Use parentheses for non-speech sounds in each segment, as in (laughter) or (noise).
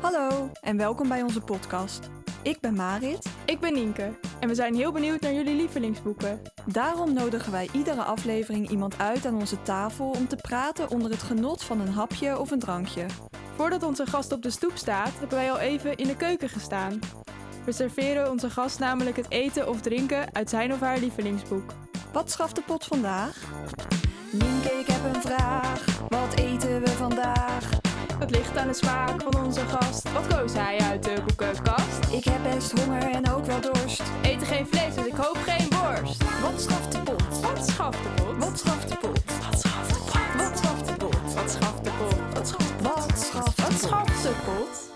Hallo en welkom bij onze podcast. Ik ben Marit. Ik ben Nienke en we zijn heel benieuwd naar jullie lievelingsboeken. Daarom nodigen wij iedere aflevering iemand uit aan onze tafel om te praten onder het genot van een hapje of een drankje. Voordat onze gast op de stoep staat, hebben wij al even in de keuken gestaan. We serveren onze gast namelijk het eten of drinken uit zijn of haar lievelingsboek. Wat schaft de pot vandaag? Nienke, ik heb een vraag. Wat eten we vandaag? Het ligt aan de smaak van onze gast. Wat koos hij uit de boekenkast? Ik heb best honger en ook wel dorst. Eten geen vlees, dus ik hoop geen worst. Wat schaft de pot? Wat schaft de pot? Wat schaft de pot? Wat schaft de pot? Wat schaft de pot? Wat schaft de pot? Wat schaft Wat schaft de Wat pot? schaft de pot?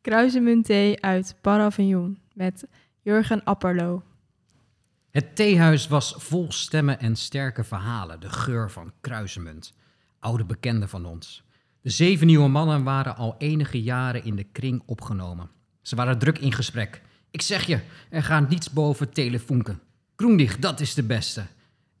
Kruisemunt thee uit Paravignon met Jurgen Apperlo. Het theehuis was vol stemmen en sterke verhalen, de geur van kruisemunt. Oude bekenden van ons. De zeven nieuwe mannen waren al enige jaren in de kring opgenomen. Ze waren druk in gesprek. Ik zeg je, er gaat niets boven telefonken. Kroendig, dat is de beste.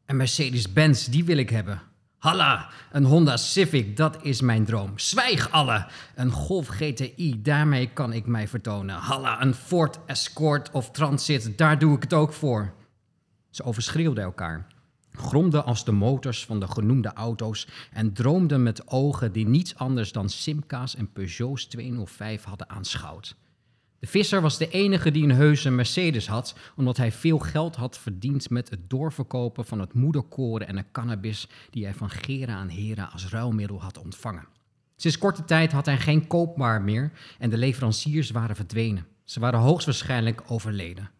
En Mercedes-Benz, die wil ik hebben. Halla, een Honda Civic, dat is mijn droom. Zwijg alle! Een Golf GTI, daarmee kan ik mij vertonen. Halla, een Ford Escort of Transit, daar doe ik het ook voor. Ze overschreeuwden elkaar, gromden als de motors van de genoemde auto's en droomden met ogen die niets anders dan Simca's en Peugeot's 205 hadden aanschouwd. De visser was de enige die een heuse Mercedes had, omdat hij veel geld had verdiend met het doorverkopen van het moederkoren en de cannabis die hij van Gera en Hera als ruilmiddel had ontvangen. Sinds korte tijd had hij geen koopbaar meer en de leveranciers waren verdwenen. Ze waren hoogstwaarschijnlijk overleden.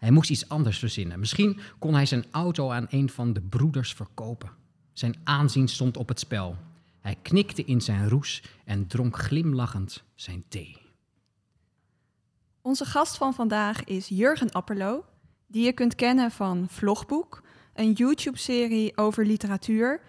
Hij moest iets anders verzinnen. Misschien kon hij zijn auto aan een van de broeders verkopen. Zijn aanzien stond op het spel. Hij knikte in zijn roes en dronk glimlachend zijn thee. Onze gast van vandaag is Jurgen Apperlo, die je kunt kennen van Vlogboek, een YouTube-serie over literatuur,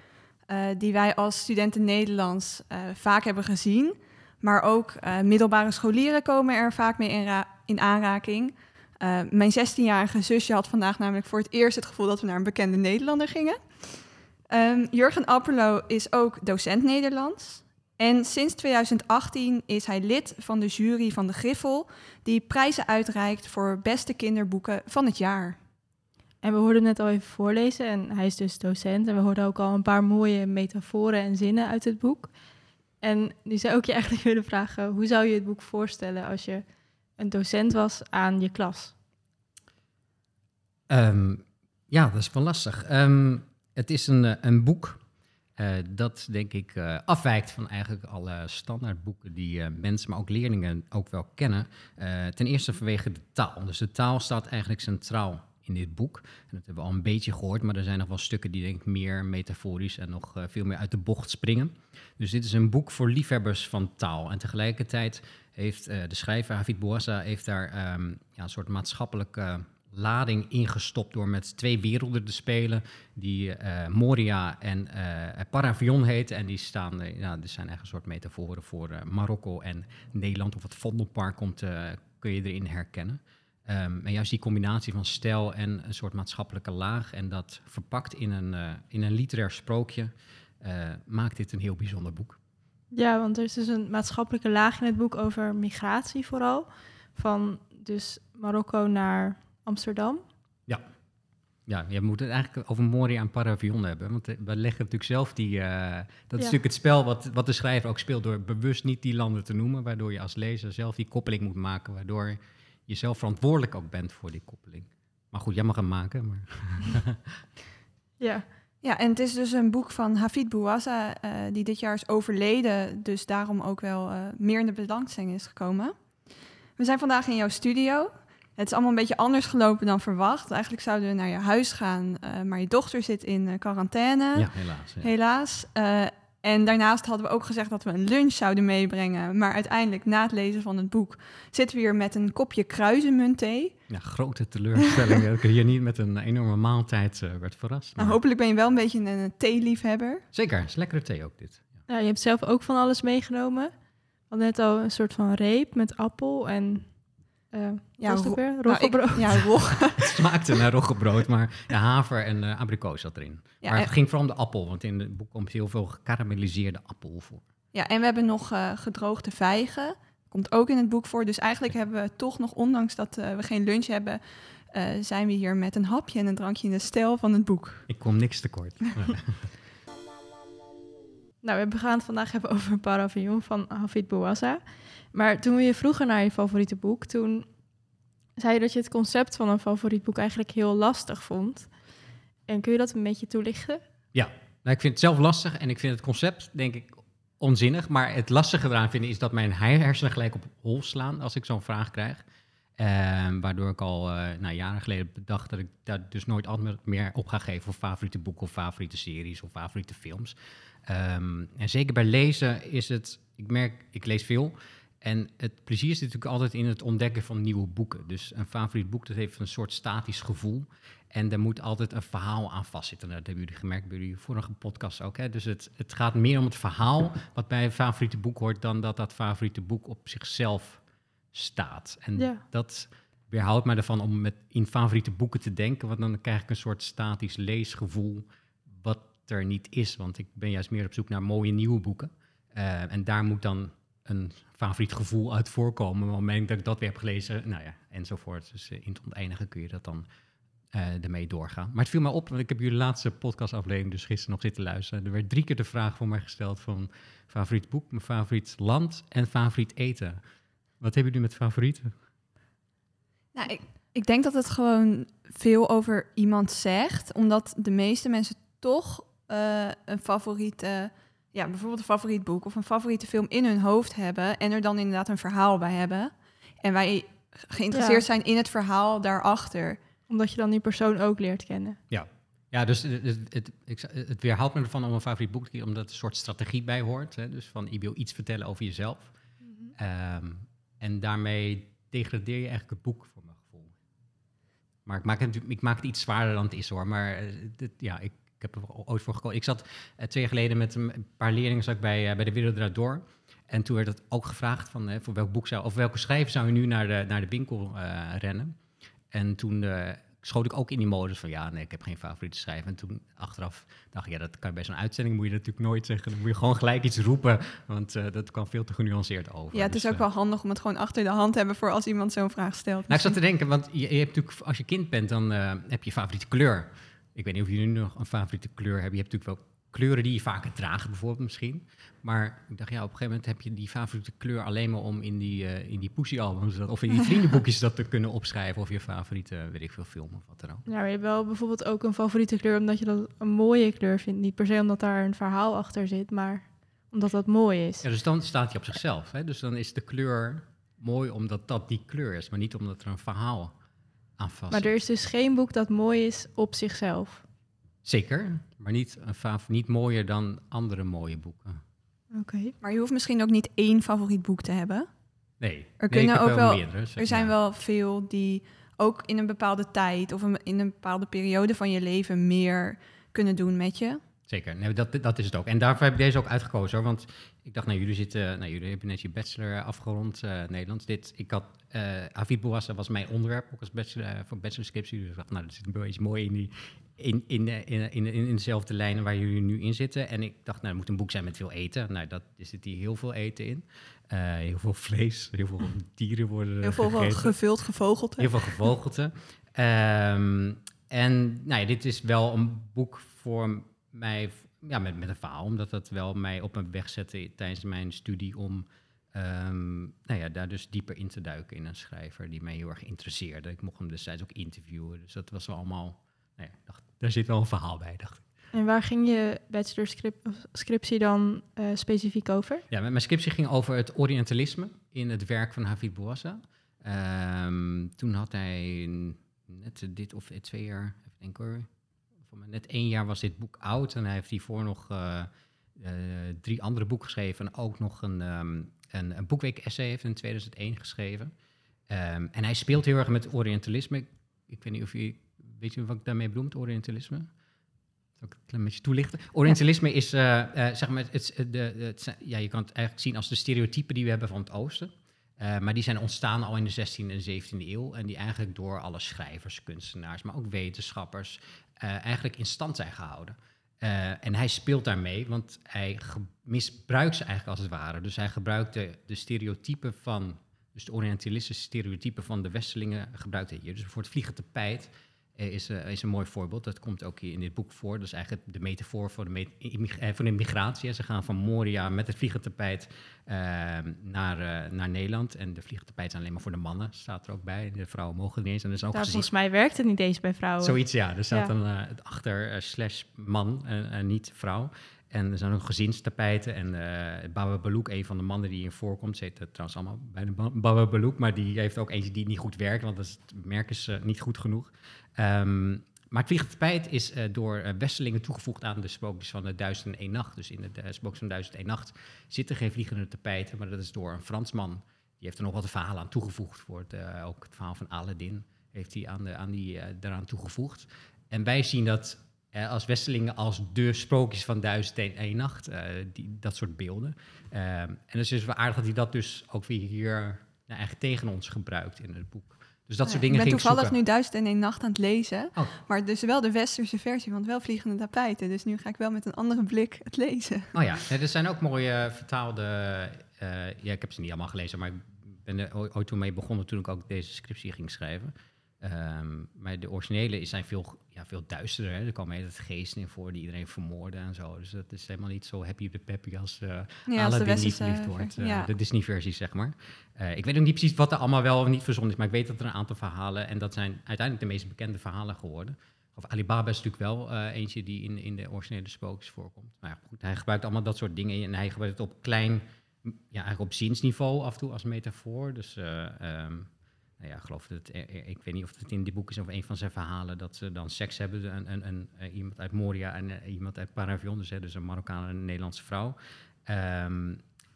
eh, die wij als studenten Nederlands eh, vaak hebben gezien. Maar ook eh, middelbare scholieren komen er vaak mee in, in aanraking. Eh, mijn 16-jarige zusje had vandaag namelijk voor het eerst het gevoel dat we naar een bekende Nederlander gingen. Ehm, Jurgen Apperlo is ook docent Nederlands. En sinds 2018 is hij lid van de jury van de Griffel, die prijzen uitreikt voor beste kinderboeken van het jaar. En we hoorden net al even voorlezen en hij is dus docent. En we hoorden ook al een paar mooie metaforen en zinnen uit het boek. En nu zou ik je eigenlijk (laughs) willen vragen, hoe zou je het boek voorstellen als je een docent was aan je klas? Ehm, ja, dat is wel lastig. Ehm, het is een, eh, een boek eh, dat, denk ik, eh, afwijkt van eigenlijk alle standaardboeken die mensen, maar ook leerlingen ook wel kennen. Ten eerste vanwege de taal. Dus de taal staat eigenlijk centraal in dit boek. En dat hebben we al een beetje gehoord, maar er zijn nog wel stukken die denk ik meer metaforisch en nog eh, veel meer uit de bocht springen. Dus dit is een boek voor liefhebbers van taal. En tegelijkertijd heeft eh, de schrijver Hafid Bouassa heeft daar ehm, ja, een soort maatschappelijke lading ingestopt door met twee werelden te spelen die eh, Moria en Paravion heten. En die staan, ja, dit zijn echt een soort metaforen voor Marokko en Nederland. Of het Vondelpark komt, kun je erin herkennen. Ehm, en juist die combinatie van stijl en een soort maatschappelijke laag en dat verpakt in een, eh, in een literair sprookje, eh, maakt dit een heel bijzonder boek. Ja, want er is dus een maatschappelijke laag in het boek over migratie vooral. Van dus Marokko naar Amsterdam. Ja, je moet het eigenlijk over Moria en Paravion hebben. Want eh, we leggen natuurlijk zelf die. dat is natuurlijk het spel wat, wat de schrijver ook speelt. door bewust niet die landen te noemen. Waardoor je als lezer zelf die koppeling moet maken. Waardoor je zelf verantwoordelijk ook bent voor die koppeling. Maar goed, jij mag hem maken. Maar... (laughs) Ja, Ja, en het is dus een boek van Hafid Bouassa, eh, die dit jaar is overleden, dus daarom ook wel eh, meer in de belangstelling is gekomen. We zijn vandaag in jouw studio. Het is allemaal een beetje anders gelopen dan verwacht. Eigenlijk zouden we naar je huis gaan, eh, maar je dochter zit in quarantaine, Ja, helaas. ja. helaas. En daarnaast hadden we ook gezegd dat we een lunch zouden meebrengen. Maar uiteindelijk, na het lezen van het boek, zitten we hier met een kopje kruizenmunt thee. Ja, grote teleurstelling dat ik hier niet met een enorme maaltijd eh, werd verrast. Nou, Maar hopelijk ben je wel een beetje een, een theeliefhebber. Zeker, het is lekkere thee ook dit. Ja. nou, je hebt zelf ook van alles meegenomen. We hadden net al een soort van reep met appel en... eh Ja, was? Nou, ik- Roggebrood. ja, rog. (laughs) Het smaakte naar roggebrood, maar ja, haver en eh abrikoos zat erin. Ja, maar en- het ging vooral om de appel, want in het boek komt heel veel gekarameliseerde appel voor. Ja, en we hebben nog eh, gedroogde vijgen. Komt ook in het boek voor. Dus eigenlijk hebben we toch nog, ondanks dat eh, we geen lunch hebben, eh, zijn we hier met een hapje en een drankje in de stijl van het boek. Ik kom niks tekort. (laughs) Nou, we gaan het vandaag hebben over Paravion van Hafid Bouassa. Maar toen we je vroegen naar je favoriete boek, toen zei je dat je het concept van een favoriet boek eigenlijk heel lastig vond. En kun je dat een beetje toelichten? Nou, ik vind het zelf lastig en ik vind het concept, denk ik, onzinnig. Maar het lastige eraan vinden is dat mijn hersenen gelijk op hol slaan als ik zo'n vraag krijg. Ehm, waardoor ik al nou, jaren geleden bedacht dat ik daar dus nooit meer op ga geven voor favoriete boeken of favoriete series of favoriete films. Ehm, en zeker bij lezen is het, ik merk, ik lees veel. En het plezier zit natuurlijk altijd in het ontdekken van nieuwe boeken. Dus een favoriet boek, dat heeft een soort statisch gevoel. En er moet altijd een verhaal aan vastzitten. Nou, dat hebben jullie gemerkt bij jullie vorige podcast ook. Hè? Dus het, het gaat meer om het verhaal wat bij een favoriete boek hoort... dan dat dat favoriete boek op zichzelf staat. En Ja. dat weerhoudt mij ervan om met, in favoriete boeken te denken... want dan krijg ik een soort statisch leesgevoel er niet is. Want ik ben juist meer op zoek naar mooie nieuwe boeken. Eh, en daar moet dan een favoriet gevoel uit voorkomen. Op het moment dat ik dat weer heb gelezen, nou ja, enzovoort. Dus eh, in het oneindige kun je dat dan eh, ermee doorgaan. Maar het viel me op, want ik heb jullie laatste podcastaflevering dus gisteren nog zitten luisteren. Er werd drie keer de vraag voor mij gesteld van favoriet boek, mijn favoriet land en favoriet eten. Wat hebben jullie met favorieten? Nou, ik, ik denk dat het gewoon veel over iemand zegt, omdat de meeste mensen toch eh, een favoriete, ja, bijvoorbeeld een favoriet boek of een favoriete film in hun hoofd hebben en er dan inderdaad een verhaal bij hebben. En wij geïnteresseerd Ja. zijn in het verhaal daarachter. Omdat je dan die persoon ook leert kennen. Ja, dus het, het, het, ik weerhoudt me ervan om een favoriet boek te kiezen, omdat er een soort strategie bij hoort. Hè? Dus van, je wil iets vertellen over jezelf. Ehm, en daarmee degradeer je eigenlijk het boek, voor mijn gevoel. Maar ik maak het, ik maak het iets zwaarder dan het is, hoor. Maar eh, dit, ja, ik, ik heb er ooit voor gekozen. Ik zat eh, twee jaar geleden met een paar leerlingen zat ik bij, eh, bij de Wereld Draait Door. En toen werd het ook gevraagd van, eh, voor welk boek zou, of welke schrijver zou je nu naar de, naar de winkel rennen? En toen schoot ik ook in die modus van, ja, nee, ik heb geen favoriete schrijver. En toen achteraf dacht ik, ja, dat kan je bij zo'n uitzending moet je dat natuurlijk nooit zeggen. Dan moet je gewoon gelijk iets roepen, want dat kwam veel te genuanceerd over. Ja, het Dus, is ook eh, wel handig om het gewoon achter de hand te hebben voor als iemand zo'n vraag stelt. nou, ik zat te denken, want je, je hebt natuurlijk, als je kind bent, dan eh, heb je favoriete kleur. Ik weet niet of jullie nu nog een favoriete kleur hebben. Je hebt natuurlijk wel kleuren die je vaker draagt, bijvoorbeeld misschien. Maar ik dacht, ja, op een gegeven moment heb je die favoriete kleur alleen maar om in die, eh in die Poesie-albums dat- of in die vriendenboekjes dat te kunnen opschrijven. Of je favoriete, weet ik veel, film of wat dan ook. Ja, maar je hebt wel bijvoorbeeld ook een favoriete kleur omdat je dat een mooie kleur vindt. Niet per se omdat daar een verhaal achter zit, maar omdat dat mooi is. Ja, dus dan staat hij op zichzelf. Hè? Dus dan is de kleur mooi omdat dat die kleur is, maar niet omdat er een verhaal aan vast Maar er is dus geen boek dat mooi is op zichzelf. Zeker, maar niet, een fav- niet mooier dan andere mooie boeken. Oké. Maar je hoeft misschien ook niet één favoriet boek te hebben. Nee, nee, kunnen ik heb ook wel- meerdere, zeg Er zijn maar. wel veel die ook in een bepaalde tijd of een- in een bepaalde periode van je leven meer kunnen doen met je. Zeker, nee, dat, dat is het ook. En daarvoor heb ik deze ook uitgekozen hoor. Want ik dacht, nou, jullie zitten, nou, jullie hebben net je bachelor afgerond eh Nederlands. Dit, ik had, eh Avid Bouassa was mijn onderwerp, ook als bachelor, eh, voor bachelorskipsie. Dus ik dacht, nou, dat zit een beetje mooi in, die, in, in, eh, in, in, in, dezelfde lijnen waar jullie nu in zitten. En ik dacht, nou, het moet een boek zijn met veel eten. Nou, dat, er zit hier heel veel eten in. Eh, heel veel vlees, (laughs) heel veel dieren worden Heel veel gegeten. gevuld, gevogelte. Heel veel gevogelte. (laughs) Ehm, en nou ja, dit is wel een boek voor mij, ja, met, met een verhaal, omdat dat wel mij op mijn weg zette tijdens mijn studie om ehm, nou ja, daar dus dieper in te duiken in een schrijver die mij heel erg interesseerde. Ik mocht hem destijds ook interviewen, dus dat was wel allemaal, nou ja, dacht, daar zit wel een verhaal bij, dacht ik. En waar ging je bachelorscriptie dan eh, specifiek over? Ja, mijn scriptie ging over het Orientalisme in het werk van Hafid Bouassa. Ehm, toen had hij net dit of twee jaar, even denken hoor, net één jaar was dit boek oud en hij heeft hiervoor nog eh, eh, drie andere boeken geschreven en ook nog een, ehm, een, een boekweek-essay heeft in 2001 geschreven. Ehm, en hij speelt heel erg met Orientalisme. Ik, weet niet of je, weet je wat ik daarmee bedoel met Orientalisme? Zal ik het een klein beetje toelichten? Orientalisme is, eh, zeg maar, het, de, het ja, je kan het eigenlijk zien als de stereotypen die we hebben van het Oosten. Maar die zijn ontstaan al in de 16e en 17e eeuw. En die eigenlijk door alle schrijvers, kunstenaars, maar ook wetenschappers eigenlijk in stand zijn gehouden. Eh, en hij speelt daarmee, want hij misbruikt ze eigenlijk als het ware. Dus hij gebruikt de, stereotypen van, dus de Orientalistische stereotypen van de Westelingen gebruikt hij hier. Dus voor het vliegen tapijt eh, is, eh, is een mooi voorbeeld. Dat komt ook hier in dit boek voor. Dat is eigenlijk de metafoor voor de, me- eh, voor de migratie. Ze gaan van Moria met het vliegentapijt eh, naar, eh, naar Nederland. En de vliegentapijt zijn alleen maar voor de mannen, staat er ook bij. De vrouwen mogen niet eens. En dat is ook Nou, gezien. volgens mij werkt het niet eens bij vrouwen. Zoiets, ja. Er staat Ja. een uh, achter slash man en niet vrouw. En er zijn ook gezinstapijten. En uh, Baba Balouk, een van de mannen die hier voorkomt, ze heet uh, trouwens allemaal bij de Baba Balouk, maar die heeft ook eentje die niet goed werkt, want het merk is uh, niet goed genoeg. Um, maar het vliegentapijt is door Westelingen toegevoegd aan de sprookjes van de Duizend en Nacht. Dus in de, sprookjes van Duizend en Nacht zitten geen vliegende tapijten, maar dat is door een Fransman. Die heeft er nog wat verhalen aan toegevoegd. Voor het, ook het verhaal van Aladdin heeft hij aan, de, aan die, daaraan toegevoegd. En wij zien dat uh, als Westelingen als de sprookjes van Duizend en Eén Nacht, uh, die, dat soort beelden. Uh, en het is dus wel aardig dat hij dat dus ook weer hier nou, eigenlijk tegen ons gebruikt in het boek. Dus dat Ja, soort dingen ik ben ging toevallig zoeken. nu Duizend en één nacht aan het lezen. Oh. Maar dus wel de westerse versie, want wel vliegende tapijten. Dus nu ga ik wel met een andere blik het lezen. Oh ja, nee, er zijn ook mooie vertaalde... Ja, ik heb ze niet allemaal gelezen, maar ik ben er ooit toen mee begonnen toen ik ook deze scriptie ging schrijven. Um, maar de originele zijn veel, ja, veel duisterder. Hè. Er komen hele geesten in voor die iedereen vermoorden en zo. Dus dat is helemaal niet zo happy de peppy als uh, ja, als Aladdin niet verliefd wordt. Uh, ja. De Disney-versie, zeg maar. Uh, ik weet ook niet precies wat er allemaal wel of niet verzonnen is, maar ik weet dat er een aantal verhalen... en dat zijn uiteindelijk de meest bekende verhalen geworden. Of Alibaba is natuurlijk wel uh, eentje die in, in de originele sprookjes voorkomt. Nou ja, goed, hij gebruikt allemaal dat soort dingen en hij gebruikt het op klein... Ja, eigenlijk op zinsniveau af en toe als metafoor. Dus... Um, nou ja, geloof dat, eh, ik weet niet of het in dit boek is of een van zijn verhalen, dat ze dan seks hebben, een, een, een, een iemand uit Moria en iemand uit Paravion, dus, hè, dus een Marokkaan en een Nederlandse vrouw.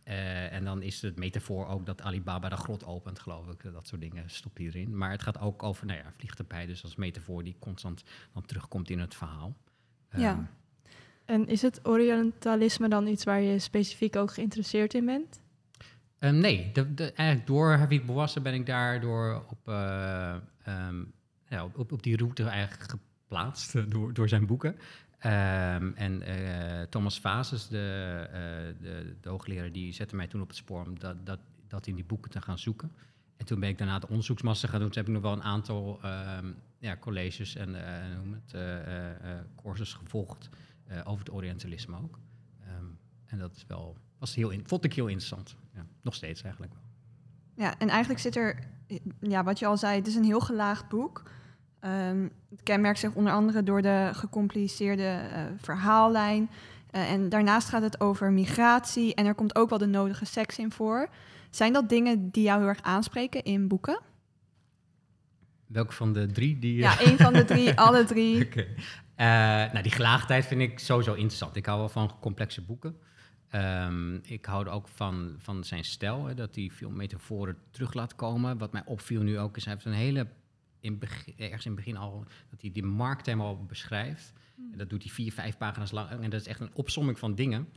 Uh, en dan is het metafoor ook dat Alibaba de grot opent, geloof ik. Dat soort dingen stopt hierin. Maar het gaat ook over, nou ja, vliegtuig dus als metafoor die constant dan terugkomt in het verhaal. Um, ja. En is het Orientalisme dan iets waar je specifiek ook geïnteresseerd in bent? Um, nee, de, de, eigenlijk door Havid Bouasse ben ik daardoor op, uh, um, ja, op, op die route eigenlijk geplaatst (laughs) door, door zijn boeken. Um, en uh, Thomas Vases, de, de, de, hoogleraar, die zette mij toen op het spoor om dat, dat, dat in die boeken te gaan zoeken. En toen ben ik daarna de onderzoeksmassa gaan doen. Toen heb ik nog wel een aantal ja, colleges en het, courses gevolgd over het Orientalisme ook. en dat is wel, was heel in, vond ik heel interessant. Ja, nog steeds eigenlijk wel. Ja, en eigenlijk zit er, ja, wat je al zei, het is een heel gelaagd boek. Um, het kenmerkt zich onder andere door de gecompliceerde uh, verhaallijn. Uh, en daarnaast gaat het over migratie en er komt ook wel de nodige seks in voor. Zijn dat dingen die jou heel erg aanspreken in boeken? Welke van de drie? Die, ja, één van de drie, (laughs) alle drie. Okay. Uh, nou, die gelaagdheid vind ik sowieso interessant. Ik hou wel van complexe boeken. Um, ik hou ook van, van zijn stijl, hè, dat hij veel metaforen terug laat komen. Wat mij opviel nu ook is, hij heeft een hele, in begin, ergens in het begin al, dat hij die markt helemaal beschrijft. Mm. En dat doet hij vier, vijf pagina's lang. En dat is echt een opsomming van dingen.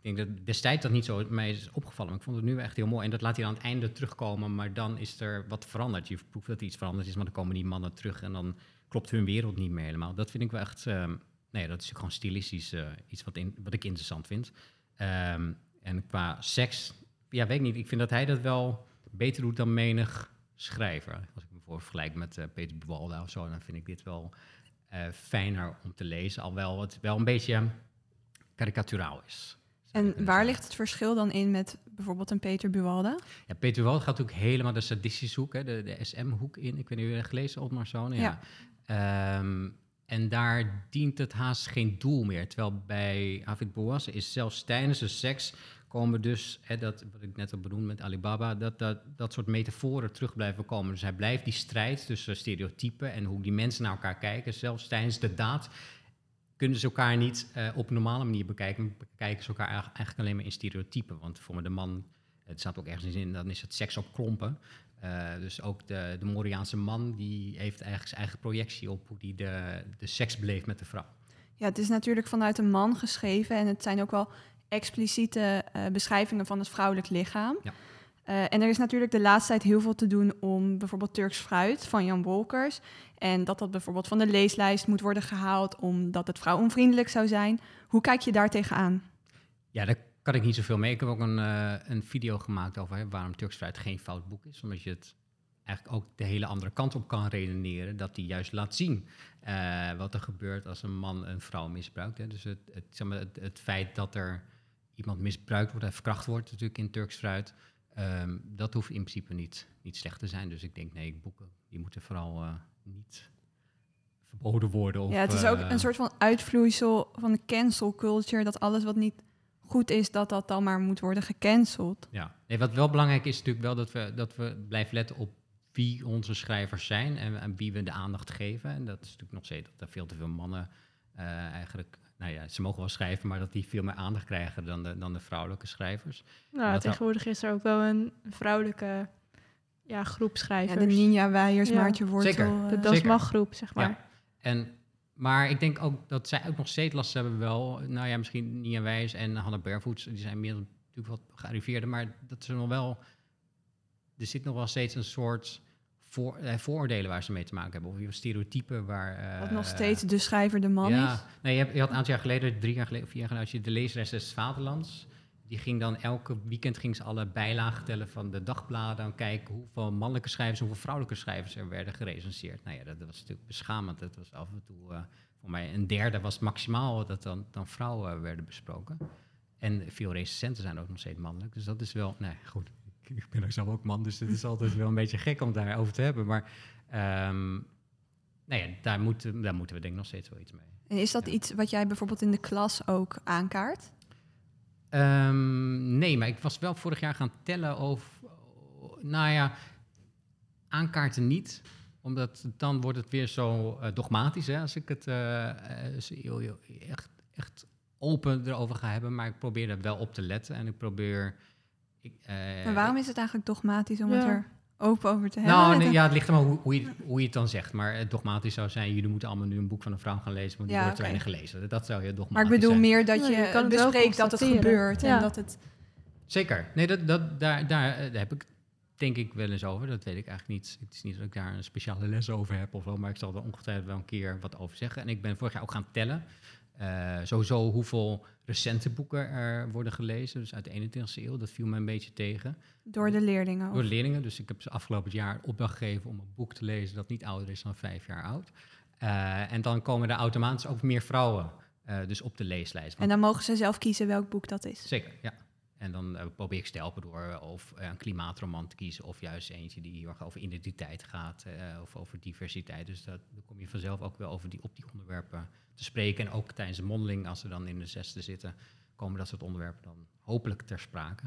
Ik denk dat destijds dat niet zo mij is opgevallen, maar ik vond het nu echt heel mooi. En dat laat hij aan het einde terugkomen, maar dan is er wat veranderd. Je proeft dat er iets veranderd is, maar dan komen die mannen terug en dan klopt hun wereld niet meer helemaal. Dat vind ik wel echt, um, nee, dat is gewoon stilistisch uh, iets wat, in, wat ik interessant vind. Um, en qua seks, ja, weet ik niet. Ik vind dat hij dat wel beter doet dan menig schrijver. Als ik me voor vergelijk met uh, Peter Buwalda of zo, dan vind ik dit wel uh, fijner om te lezen. Alhoewel het wel een beetje karikaturaal is. En waar ligt het verschil dan in met bijvoorbeeld een Peter Buwalda? Ja, Peter Buwalda gaat natuurlijk helemaal de sadistische hoek, hè, de, de SM-hoek in. Ik weet niet of je gelezen, Otmar Zoon. Ja. ja. Um, en daar dient het haast geen doel meer. Terwijl bij Avid Bouasse is zelfs tijdens de seks komen dus, hè, dat, wat ik net al benoemd met Alibaba, dat, dat dat soort metaforen terug blijven komen. Dus hij blijft die strijd tussen stereotypen en hoe die mensen naar elkaar kijken, zelfs tijdens de daad, kunnen ze elkaar niet uh, op een normale manier bekijken. Bekijken ze elkaar eigenlijk alleen maar in stereotypen. Want voor de man, het staat ook ergens in, dan is het seks op klompen. Uh, dus ook de, de Moriaanse man, die heeft eigenlijk zijn eigen projectie op hoe die de, de seks beleeft met de vrouw. Ja, het is natuurlijk vanuit een man geschreven en het zijn ook wel expliciete uh, beschrijvingen van het vrouwelijk lichaam. Ja. Eh, en er is natuurlijk de laatste tijd heel veel te doen om bijvoorbeeld Turks fruit van Jan Wolkers. En dat dat bijvoorbeeld van de leeslijst moet worden gehaald omdat het vrouwonvriendelijk zou zijn. Hoe kijk je daar tegenaan? Ja, daar kan ik niet zoveel mee. Ik heb ook een, eh, een video gemaakt over hè, waarom Turks fruit geen fout boek is. Omdat je het eigenlijk ook de hele andere kant op kan redeneren. Dat die juist laat zien eh, wat er gebeurt als een man een vrouw misbruikt. Hè. Dus het, het, zeg maar, het, het feit dat er iemand misbruikt wordt en verkracht wordt natuurlijk in Turks fruit... Ehm, dat hoeft in principe niet, niet slecht te zijn. Dus ik denk, nee, boeken die moeten vooral eh, niet verboden worden. Of, ja, het is ook eh, een soort van uitvloeisel van de cancel culture. Dat alles wat niet goed is, dat dat dan maar moet worden gecanceld. Ja, nee, wat wel belangrijk is natuurlijk wel dat we, dat we blijven letten op wie onze schrijvers zijn en aan wie we de aandacht geven. En dat is natuurlijk nog steeds dat er veel te veel mannen eh, eigenlijk, nou ja, ze mogen wel schrijven, maar dat die veel meer aandacht krijgen dan de, dan de vrouwelijke schrijvers. Nou, dat tegenwoordig is er ook wel een vrouwelijke ja, groep Ja, schrijvers. de Ninja Weijers, Ja. Maartje Wortel. Zeker. eh, de. Dasmag-groep, zeg maar. Ja. En, maar ik denk ook dat zij ook nog steeds last hebben wel. Nou ja, misschien Nia Wijs en Hannah Barefoot, die zijn meer natuurlijk wat gearriveerden, maar dat ze nog wel, er zit nog wel steeds een soort voor, eh, vooroordelen waar ze mee te maken hebben. Of stereotypen waar... eh, Wat nog steeds de schrijver de man ja, is. nee, je, hebt, je had een aantal jaar geleden, drie jaar geleden, of vier jaar geleden, als je de leesres des Vaderlands. Die ging dan elke weekend ging ze alle bijlagen tellen van de dagbladen. En kijken hoeveel mannelijke schrijvers, hoeveel vrouwelijke schrijvers er werden gerecenseerd. Nou ja, dat, dat was natuurlijk beschamend. Dat was af en toe, eh, voor mij een derde was maximaal dat dan, dan vrouwen werden besproken. En veel recensenten zijn ook nog steeds mannelijk. Dus dat is wel, nee, goed. Ik, ik ben ook zelf ook man, dus het is altijd wel een beetje gek om daarover te hebben. Maar ehm, nou ja, daar, moeten daar moeten we denk ik nog steeds wel iets mee. En is dat Ja. iets wat jij bijvoorbeeld in de klas ook aankaart? Ehm, nee, maar ik was wel vorig jaar gaan tellen over. Nou ja, aankaarten niet. Omdat dan wordt het weer zo eh, dogmatisch. Hè, als ik het eh, eh, echt, echt open erover ga hebben. Maar ik probeer er wel op te letten. En ik probeer. Ik, eh, Maar waarom is het eigenlijk dogmatisch om het Ja. er open over te hebben? Nou, nee, ja, het ligt er maar hoe, hoe, je, hoe je het dan zegt. Maar het dogmatisch zou zijn, jullie moeten allemaal nu een boek van een vrouw gaan lezen, want die Ja, wordt te oké. weinig gelezen. Dat zou je dogmatisch Maar ik bedoel zijn. meer dat je, je kan bespreekt dat het gebeurt. En dat het... Zeker. Nee, dat, dat, daar, daar, eh, daar heb ik denk ik wel eens over. Dat weet ik eigenlijk niet. Het is niet dat ik daar een speciale les over heb of zo, maar ik zal er ongetwijfeld wel een keer wat over zeggen. En ik ben vorig jaar ook gaan tellen. Eh, sowieso hoeveel recente boeken er worden gelezen. Dus uit de 21e eeuw. Dat viel me een beetje tegen. Door de leerlingen. Door ook. leerlingen. Dus ik heb ze afgelopen jaar opdracht gegeven om een boek te lezen dat niet ouder is dan vijf jaar oud. Eh, en dan komen er automatisch ook meer vrouwen eh, dus op de leeslijst. En dan mogen ze zelf kiezen welk boek dat is. Zeker, ja. En dan eh, probeer ik te helpen door eh, of eh, een klimaatroman te kiezen... of juist eentje die heel erg over identiteit gaat of over diversiteit. Dus dat, dan kom je vanzelf ook wel over die, op die onderwerpen te spreken. En ook tijdens de mondeling, als ze dan in de zesde zitten... komen dat soort onderwerpen dan hopelijk ter sprake.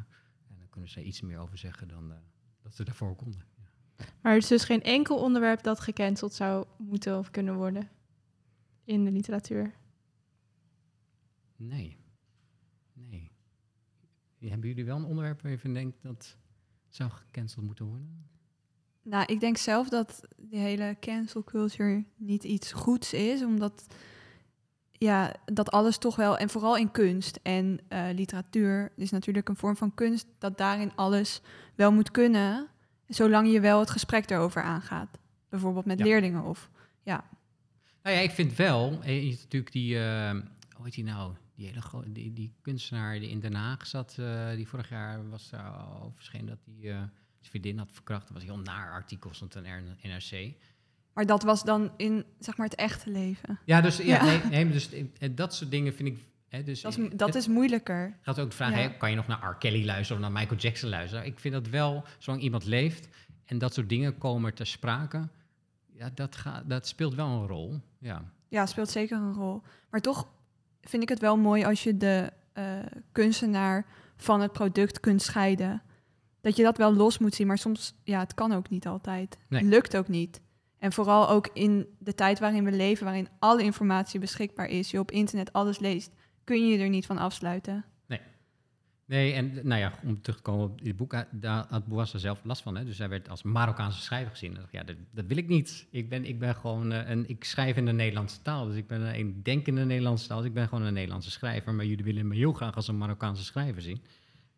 En dan kunnen ze iets meer over zeggen dan dat ze daarvoor konden. Ja. Maar er is dus geen enkel onderwerp dat gecanceld zou moeten of kunnen worden in de literatuur. Nee. Hebben jullie wel een onderwerp waar je van denkt dat zou gecanceld moeten worden? Nou, ik denk zelf dat die hele cancel culture niet iets goeds is, omdat ja, dat alles toch wel, en vooral in kunst en eh, literatuur, is natuurlijk een vorm van kunst, dat daarin alles wel moet kunnen, zolang je wel het gesprek erover aangaat. Bijvoorbeeld met Ja. leerlingen of ja. Nou ja, ik vind wel, eh, je hebt natuurlijk die, eh, hoe heet die nou? Die hele die, die kunstenaar die in Den Haag zat, eh, die vorig jaar was daar al verschenen dat hij zijn vriendin had verkracht. Dat was een heel naar artikel, stond in R- NRC. Maar dat was dan in zeg maar het echte leven. Ja, dus, ja, Ja. Nee, nee, dus eh, dat soort dingen vind ik... Hè, dus Dat is, dat het is moeilijker. gaat ook de vraag, Ja. hè, kan je nog naar R. Kelly luisteren of naar Michael Jackson luisteren? Ik vind dat wel, zolang iemand leeft en dat soort dingen komen ter sprake, ja, dat, gaat, dat speelt wel een rol. Ja. Ja, speelt zeker een rol. Maar toch vind ik het wel mooi als je de eh, kunstenaar van het product kunt scheiden. Dat je dat wel los moet zien, maar soms, ja, het kan ook niet altijd. Nee. Lukt ook niet. En vooral ook in de tijd waarin we leven, waarin alle informatie beschikbaar is, je op internet alles leest, kun je je er niet van afsluiten. Nee, en nou ja, om terug te komen op dit boek, eh, daar had Bouassa zelf last van. Hè? Dus hij werd als Marokkaanse schrijver gezien. En dacht, ja, dat, dat wil ik niet. Ik ben, ik ben gewoon eh, een, ik schrijf in de Nederlandse taal. Dus ik ben een, ik denk in de Nederlandse taal. Dus ik ben gewoon een Nederlandse schrijver. Maar jullie willen me heel graag als een Marokkaanse schrijver zien.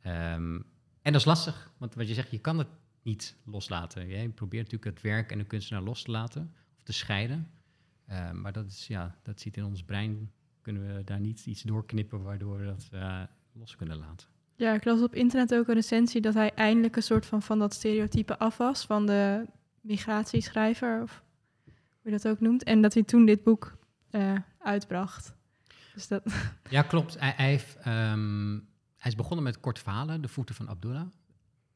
Ehm, En dat is lastig, want wat je zegt, je kan het niet loslaten. Je probeert natuurlijk het werk en de kunstenaar los te laten of te scheiden. Eh, maar dat, is, ja, dat zit in ons brein. Kunnen we daar niet iets doorknippen waardoor we dat eh, los kunnen laten. Ja, ik las op internet ook een recensie dat hij eindelijk een soort van van dat stereotype af was van de migratieschrijver, of hoe je dat ook noemt. En dat hij toen dit boek eh, uitbracht. Dus dat, (laughs) Ja, klopt. Hij, hij, ehm, hij is begonnen met korte verhalen, De Voeten van Abdullah.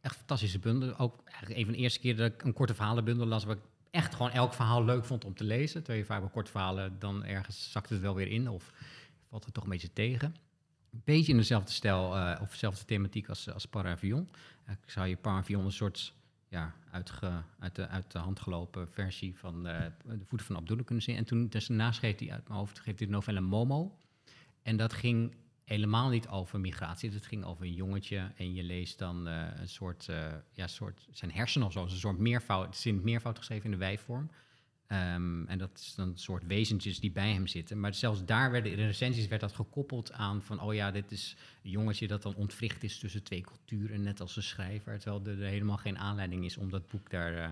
Echt fantastische bundel. Ook een van de eerste keer dat ik een korte verhalenbundel las... waar ik echt gewoon elk verhaal leuk vond om te lezen. Terwijl je vaak bij korte verhalen dan ergens zakt het wel weer in... of valt het toch een beetje tegen. Een beetje in dezelfde stijl eh, of dezelfde thematiek als, als Paravion. ik zou je Paravion een soort ja, uit, de, uit de hand gelopen versie van eh, De Voeten van Abdullah kunnen zien. En toen dus daarna schreef hij uit mijn hoofd schreef hij de novelle Momo... En dat ging helemaal niet over migratie. Het ging over een jongetje en je leest dan eh, een soort, eh, ja, soort, zijn hersenen of zo, een soort meervoud, het is in meervoud geschreven in de wijvorm. Ehm, en dat is dan een soort wezentjes die bij hem zitten. Maar zelfs daar werden in de recensies werd dat gekoppeld aan van, oh ja, dit is een jongetje dat dan ontwricht is tussen twee culturen, net als de schrijver. Terwijl er, helemaal geen aanleiding is om dat boek daar eh,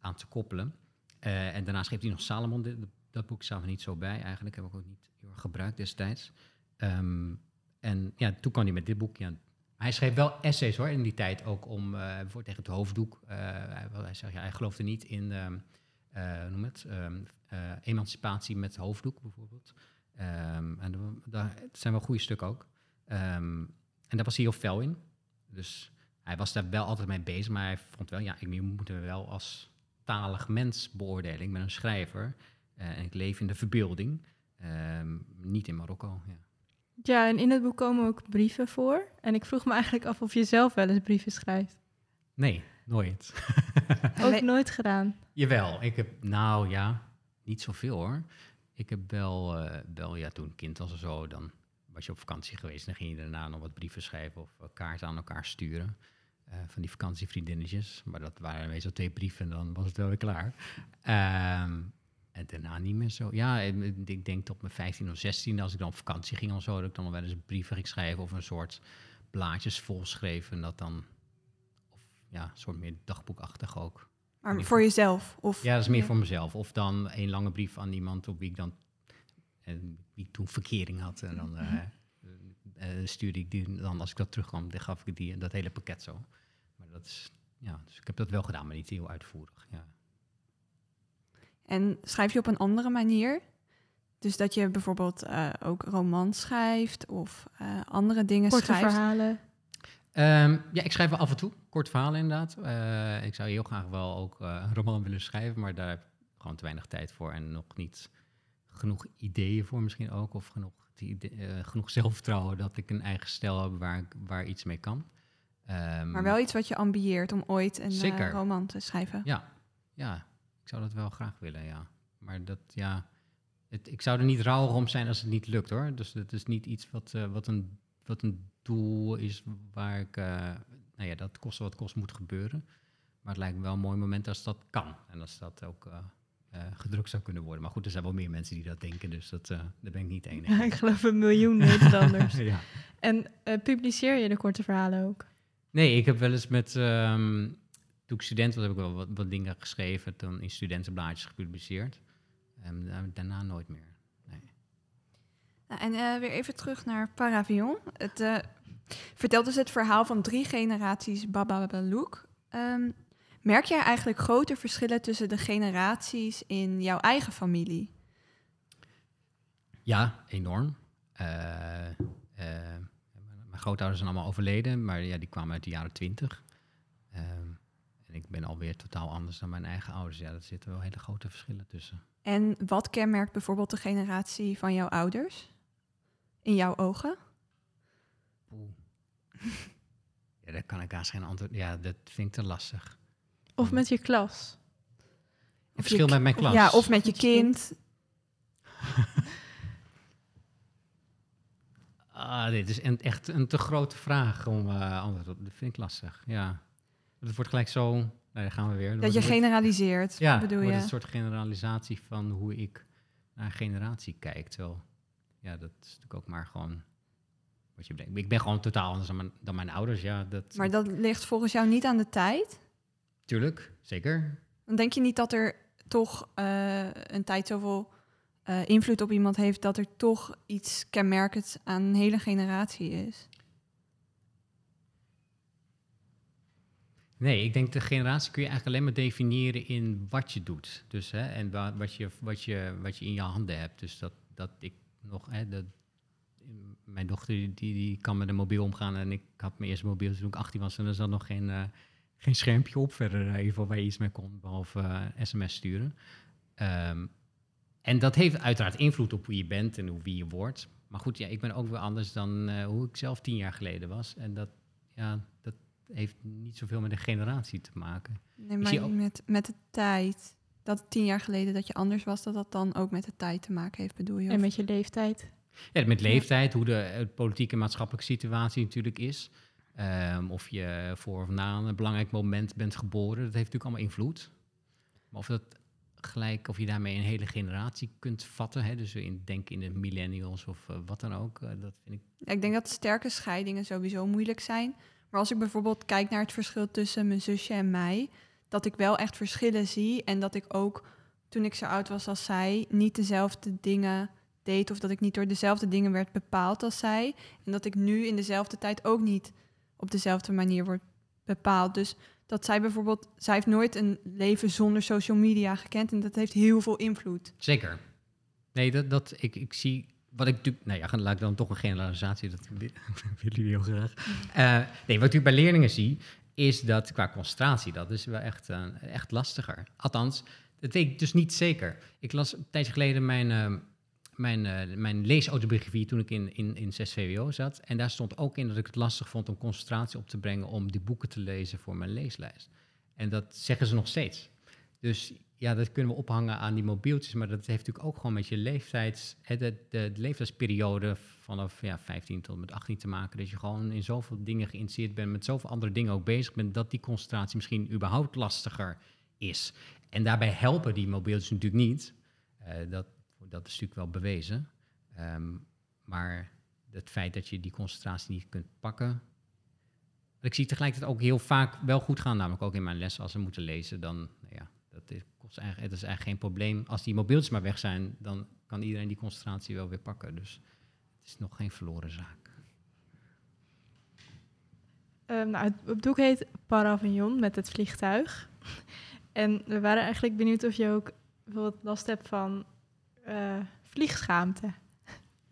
aan te koppelen. en daarna schreef hij nog Salomon. Dat boek staat er niet zo bij eigenlijk, heb ik ook niet heel erg gebruikt destijds. Ehm, en ja, toen kwam hij met dit boek. Ja. Hij schreef wel essays hoor in die tijd ook om uh, voor tegen het hoofddoek. Hij, hij, ja, hij geloofde niet in uh, noem het, um, emancipatie met hoofddoek bijvoorbeeld. en daar zijn wel goede stukken ook. en daar was hij heel fel in. Dus hij was daar wel altijd mee bezig, maar hij vond wel, ja, ik moet me wel als talig mens beoordelen. Ik ben een schrijver en ik leef in de verbeelding, niet in Marokko. Ja. Ja, en in het boek komen ook brieven voor. En ik vroeg me eigenlijk af of je zelf wel eens brieven schrijft. Nee, nooit. ook nooit gedaan? Jawel, ik heb, nou ja, niet zoveel hoor. Ik heb wel, uh, wel ja, toen kind was of zo, dan was je op vakantie geweest. Dan ging je daarna nog wat brieven schrijven of kaarten aan elkaar sturen. Uh, van die vakantievriendinnetjes. Maar dat waren meestal twee brieven en dan was het wel weer klaar. Um, en daarna niet meer zo. Ja, ik denk tot mijn 15 of 16, als ik dan op vakantie ging of zo, dat ik dan wel eens brieven ging schrijven of een soort blaadjes volschreven. En dat dan, ja, een soort meer dagboekachtig ook. Maar voor jezelf? Of, ja, dat is meer voor mezelf. Of dan een lange brief aan iemand op wie ik dan, en wie ik toen verkering had. En dan uh, uh, stuurde ik die, dan als ik dat terugkwam, dan gaf ik die dat hele pakket zo. Maar dat is, ja, dus ik heb dat wel gedaan, maar niet heel uitvoerig. Ja. En schrijf je op een andere manier? Dus dat je bijvoorbeeld uh, ook romans schrijft of uh, andere dingen Korte schrijft? verhalen? Um, ja, ik schrijf wel af en toe. Kort verhalen inderdaad. Uh, ik zou heel graag wel ook een roman willen schrijven, maar daar heb ik gewoon te weinig tijd voor en nog niet genoeg ideeën voor misschien ook. Of genoeg, genoeg zelfvertrouwen dat ik een eigen stijl heb waar, waar iets mee kan. Um, maar wel iets wat je ambieert om ooit een roman te schrijven? Ja, ja, ik zou dat wel graag willen, ja. Maar dat, ja, het, ik zou er niet rouwig om zijn als het niet lukt, hoor. Dus het is niet iets wat, uh, wat, een, wat een doel is waar ik, uh, nou ja, dat kost wat kost moet gebeuren. Maar het lijkt me wel een mooi moment als dat kan. En als dat ook uh, gedrukt zou kunnen worden. Maar goed, er zijn wel meer mensen die dat denken, dus dat, daar ben ik niet één. Ja, (laughs) ik geloof een miljoen Nederlanders. (laughs) ja. En publiceer je de korte verhalen ook? Nee, ik heb wel eens met... Um, toen ik student was, heb ik wel wat, wat dingen geschreven, dan in studentenblaadjes gepubliceerd. En daarna nooit meer. Nou, en uh, weer even terug naar Paravion. Het uh, vertelt dus het verhaal van drie generaties Baba. Um, merk jij eigenlijk grote verschillen tussen de generaties in jouw eigen familie? Ja, enorm. Uh, mijn grootouders zijn allemaal overleden, maar ja, die kwamen uit de jaren twintig. Um, ik ben alweer totaal anders dan mijn eigen ouders. Ja, daar zitten wel hele grote verschillen tussen. En wat kenmerkt bijvoorbeeld de generatie van jouw ouders? In jouw ogen? (laughs) Ja, daar kan ik haast geen antwoord... Ja, dat vind ik te lastig. Of met je klas? Of verschil met mijn klas? Ja, of met je kind. (laughs) ah, dit is een, echt een te grote vraag om uh, antwoord op. Dat vind ik lastig, ja. Het wordt gelijk zo, nou, daar gaan we weer. Dat je generaliseert, ja, bedoel je? een soort generalisatie van hoe ik naar generatie kijk. Terwijl, ja, dat is natuurlijk ook maar gewoon wat je bedenkt. Ik ben gewoon totaal anders dan mijn, dan mijn ouders. Ja, dat, Maar dat ligt volgens jou niet aan de tijd? Tuurlijk, zeker. Dan denk je niet dat er toch eh, een tijd zoveel eh, invloed op iemand heeft dat er toch iets kenmerkends aan een hele generatie is? Nee, ik denk de generatie kun je eigenlijk alleen maar definiëren in wat je doet. Dus, hè, en wa- wat je, wat, je, wat je in je handen hebt. Dus dat, dat ik nog... Hè, dat, mijn dochter die, die kan met een mobiel omgaan en ik had mijn eerste mobiel toen ik 18 was en er zat nog geen, eh, geen schermpje op verder, in ieder geval waar je iets mee kon, behalve eh, sms sturen. Ehm, en dat heeft uiteraard invloed op hoe je bent en hoe wie je wordt. Maar goed, ja, ik ben ook weer anders dan eh, hoe ik zelf tien jaar geleden was. En dat, ja, dat heeft niet zoveel met de generatie te maken. Nee, maar ook- met, met de tijd. Dat tien jaar geleden dat je anders was, dat dat dan ook met de tijd te maken heeft, bedoel je? En Of- met je leeftijd. Ja, met leeftijd, hoe de eh, politieke en maatschappelijke situatie natuurlijk is. Ehm, of je voor of na een belangrijk moment bent geboren, dat heeft natuurlijk allemaal invloed. Maar of dat gelijk, of je daarmee een hele generatie kunt vatten, hè, dus in, denk in de millennials of eh, wat dan ook, eh, dat vind ik Ja, Ik denk dat sterke scheidingen sowieso moeilijk zijn. Maar als ik bijvoorbeeld kijk naar het verschil tussen mijn zusje en mij, dat ik wel echt verschillen zie en dat ik ook toen ik zo oud was als zij niet dezelfde dingen deed of dat ik niet door dezelfde dingen werd bepaald als zij en dat ik nu in dezelfde tijd ook niet op dezelfde manier word bepaald. Dus dat zij bijvoorbeeld, zij heeft nooit een leven zonder social media gekend en dat heeft heel veel invloed. Zeker. Nee, dat, dat ik, ik zie. Wat ik natuurlijk. Nou ja, laat ik dan toch een generalisatie. Dat (laughs) willen jullie heel graag. Eh, nee, wat ik bij leerlingen zie. Is dat qua concentratie. Dat is wel echt, eh, echt lastiger. Althans, dat weet ik dus niet zeker. Ik las een tijdje geleden mijn. eh, mijn, eh, mijn leesautiobiografie toen ik in, in, in 6 VWO zat. En daar stond ook in dat ik het lastig vond om concentratie op te brengen om die boeken te lezen voor mijn leeslijst. En dat zeggen ze nog steeds. Dus ja, dat kunnen we ophangen aan die mobieltjes, maar dat heeft natuurlijk ook gewoon met je leeftijds, de, de, de leeftijdsperiode vanaf ja, 15 tot met 18 te maken. Dat je gewoon in zoveel dingen geïnteresseerd bent, met zoveel andere dingen ook bezig bent, dat die concentratie misschien überhaupt lastiger is. En daarbij helpen die mobieltjes natuurlijk niet. Eh, dat, dat is natuurlijk wel bewezen. Ehm, maar het feit dat je die concentratie niet kunt pakken. Ik zie tegelijkertijd ook heel vaak wel goed gaan, namelijk ook in mijn les als ze moeten lezen, dan nou ja, dat is, kost eigenlijk, het is eigenlijk geen probleem. Als die mobieltjes maar weg zijn, dan kan iedereen die concentratie wel weer pakken. Dus het is nog geen verloren zaak. Ehm, nou, het, het boek heet Paravignon met het vliegtuig. (laughs) En we waren eigenlijk benieuwd of je ook bijvoorbeeld last hebt van eh, vliegschaamte. (laughs)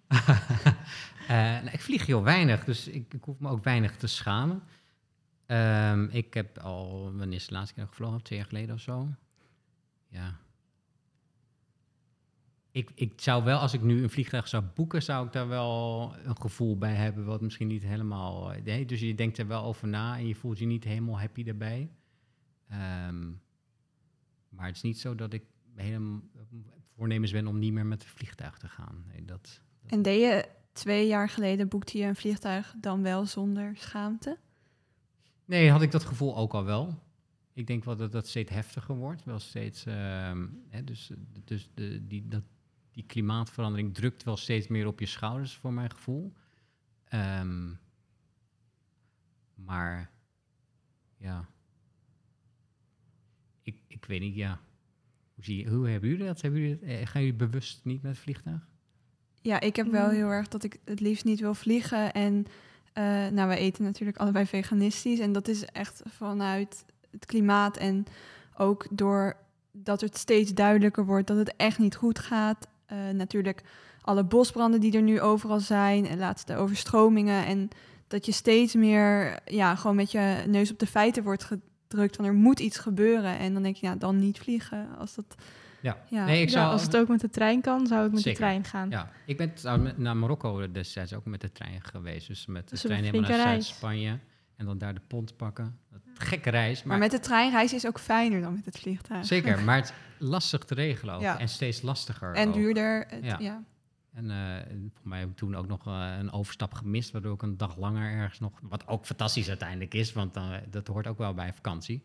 (laughs) Eh, nou, ik vlieg heel weinig, dus ik, ik hoef me ook weinig te schamen. Ehm, ik heb al, wanneer is de laatste keer gevlogen? Twee jaar geleden of zo. Ja. Ik, ik zou wel, als ik nu een vliegtuig zou boeken, zou ik daar wel een gevoel bij hebben, wat misschien niet helemaal. eh, Nee, dus je denkt er wel over na en je voelt je niet helemaal happy daarbij. Ehm, maar het is niet zo dat ik helemaal voornemens ben om niet meer met het vliegtuig te gaan. Nee, dat, En deed je twee jaar geleden, boekte je een vliegtuig dan wel zonder schaamte? Nee, had ik dat gevoel ook al wel. Ik denk wel dat dat steeds heftiger wordt. Wel steeds, ehm, hè, dus dus de, die, dat, die klimaatverandering drukt wel steeds meer op je schouders, voor mijn gevoel. Ehm, maar ja, ik, ik weet niet, ja. Hoe, zie je, hoe hebben jullie dat? Hebben jullie, eh, gaan jullie bewust niet met het vliegtuig? Ja, ik heb wel Mm. heel erg dat ik het liefst niet wil vliegen. En eh, nou, we eten natuurlijk allebei veganistisch. En dat is echt vanuit het klimaat en ook door dat het steeds duidelijker wordt dat het echt niet goed gaat. Eh, natuurlijk alle bosbranden die er nu overal zijn en laatst de overstromingen. En dat je steeds meer ja, gewoon met je neus op de feiten wordt gedrukt van er moet iets gebeuren. En dan denk je, ja, dan niet vliegen. Als dat, Ja. ja. Nee, ik Ja, zou, als het ook met de trein kan, zou ik met Zeker. de trein gaan. Ja, ik ben naar Marokko destijds ook met de trein geweest. Dus met de een trein helemaal naar. Zuid-Spanje. En dan daar de pont pakken. Dat, gekke reis, maar, Maar met de treinreis is ook fijner dan met het vliegtuig. zeker. (laughs) Maar het is lastig te regelen ook. Ja. En steeds lastiger En ook. duurder. Het, Ja. ja. En eh, voor mij heb ik toen ook nog eh, een overstap gemist, waardoor ik een dag langer ergens nog... Wat ook fantastisch uiteindelijk is, want dan, eh, dat hoort ook wel bij vakantie.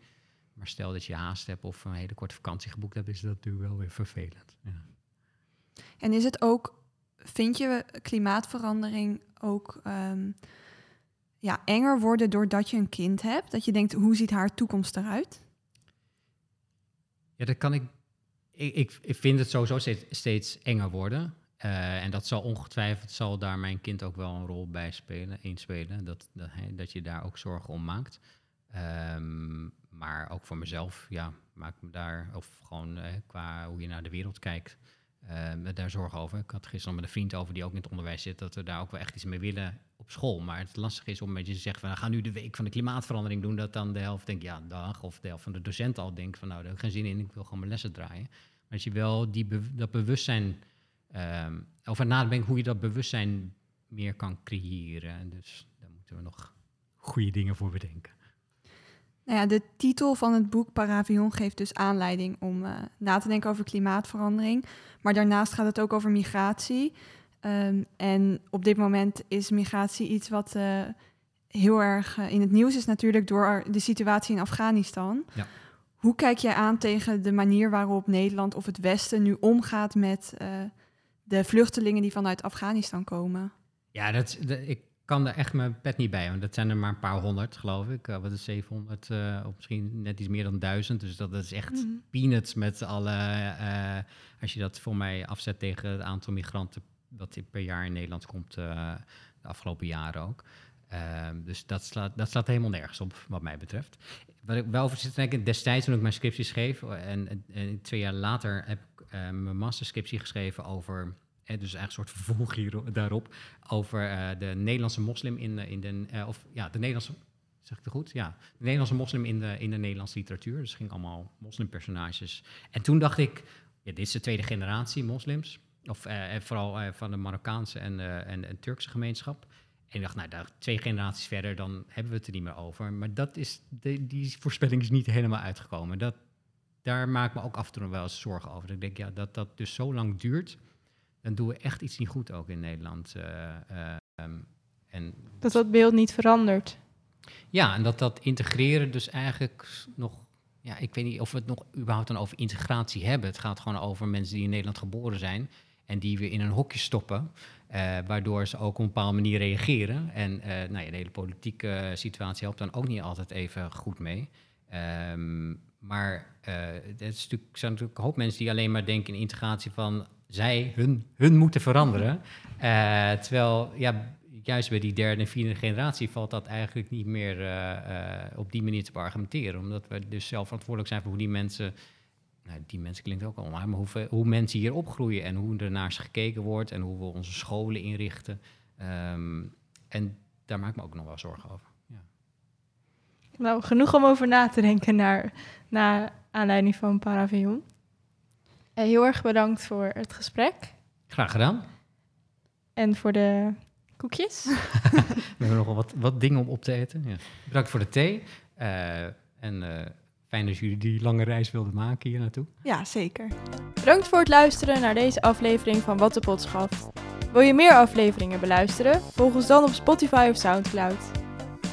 Maar stel dat je haast hebt of een hele korte vakantie geboekt hebt, is dat natuurlijk wel weer vervelend. Ja. En is het ook vind je klimaatverandering ook ehm, ja, enger worden doordat je een kind hebt? Dat je denkt, hoe ziet haar toekomst eruit? Ja, dat kan ik. Ik, ik, vind het sowieso steeds, steeds enger worden. Eh, en dat zal ongetwijfeld zal daar mijn kind ook wel een rol bij spelen, inspelen. Dat, dat, dat je daar ook zorgen om maakt. Ehm, maar ook voor mezelf, ja, maak me daar, of gewoon eh, qua hoe je naar de wereld kijkt, uh, daar zorgen over. Ik had gisteren met een vriend over die ook in het onderwijs zit, dat we daar ook wel echt iets mee willen op school. Maar het lastig is om een beetje te zeggen van, we gaan nu de week van de klimaatverandering doen, dat dan de helft denkt, ja, dag, of de helft van de docenten al denkt van, nou, daar heb ik geen zin in, ik wil gewoon mijn lessen draaien. Maar als je wel die dat bewustzijn, um, over nadenkt hoe je dat bewustzijn meer kan creëren. Dus daar moeten we nog goede dingen voor bedenken. Nou ja, de titel van het boek Paravion geeft dus aanleiding om uh, na te denken over klimaatverandering. Maar daarnaast gaat het ook over migratie. Um, en op dit moment is migratie iets wat uh, heel erg uh, in het nieuws is natuurlijk door de situatie in Afghanistan. Ja. Hoe kijk jij aan tegen de manier waarop Nederland of het Westen nu omgaat met de vluchtelingen die vanuit Afghanistan komen? Ja, dat, ik kan er echt mijn pet niet bij, want dat zijn er maar een paar honderd, geloof ik. Uh, wat is 700, uh, of misschien net iets meer dan duizend. Dus dat is echt mm. peanuts met alle... Uh, als je dat voor mij afzet tegen het aantal migranten... dat per jaar in Nederland komt de afgelopen jaren ook. Ehm, dus dat slaat, dat slaat helemaal nergens op, wat mij betreft. Wat ik wel over zit te denken, destijds toen ik mijn scriptie schreef... en, en twee jaar later heb ik mijn masterscriptie geschreven over dus eigenlijk een soort vervolg hier, daarop over uh, de Nederlandse moslim in, de, in de, uh, of ja, de Nederlandse, zeg ik het goed? Ja, de Nederlandse moslim in de, in de Nederlandse literatuur. Dus ging allemaal moslimpersonages. En toen dacht ik, ja, dit is de tweede generatie moslims. Of uh, vooral van de Marokkaanse en, en, en Turkse gemeenschap. En ik dacht, nou, daar, twee generaties verder, dan hebben we het er niet meer over. Maar dat is, die voorspelling is niet helemaal uitgekomen. Dat, daar maak ik me ook af en toe wel eens zorgen over. Ik denk, ja, dat dat dus zo lang duurt dan doen we echt iets niet goed ook in Nederland. Uh, en dat dat beeld niet verandert. Ja, en dat dat integreren dus eigenlijk nog... Ja, ik weet niet of we het nog überhaupt dan over integratie hebben. Het gaat gewoon over mensen die in Nederland geboren zijn... en die we in een hokje stoppen... Uh, waardoor ze ook op een bepaalde manier reageren. En uh, nou ja, de hele politieke situatie helpt dan ook niet altijd even goed mee. Um, maar uh, het is natuurlijk, zijn natuurlijk een hoop mensen die alleen maar denken in integratie van zij, hun, hun moeten veranderen. Uh, terwijl, ja, juist bij die derde en vierde generatie valt dat eigenlijk niet meer uh, uh, op die manier te argumenteren. Omdat we dus zelf verantwoordelijk zijn voor hoe die mensen. Nou, die mensen klinkt ook al, maar hoe, hoe mensen hier opgroeien en hoe er naar ze gekeken wordt en hoe we onze scholen inrichten. Um, en daar maak ik me ook nog wel zorgen over. Ja. Nou, genoeg om over na te denken naar, naar aanleiding van Paravion. Eh, heel erg bedankt voor het gesprek. Graag gedaan. En voor de koekjes. (laughs) We hebben nog wel wat, wat dingen om op te eten. Ja. Bedankt voor de thee. Uh, en uh, fijn dat jullie die lange reis wilden maken hier naartoe. Ja, zeker. Bedankt voor het luisteren naar deze aflevering van Wat de Pot schaft. Wil je meer afleveringen beluisteren? Volg ons dan op Spotify of Soundcloud.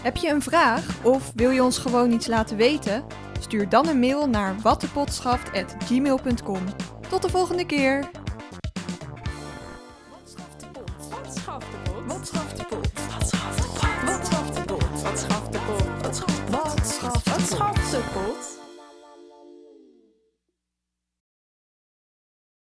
Heb je een vraag of wil je ons gewoon iets laten weten? Stuur dan een mail naar wattepot.gmail.com. Tot de volgende keer. Wat schaft de pot? Wat schaft de pot? Wat schaft de pot? Wat schaft de pot? Wat schaft de pot? Wat schaft de pot? Wat schaft de pot?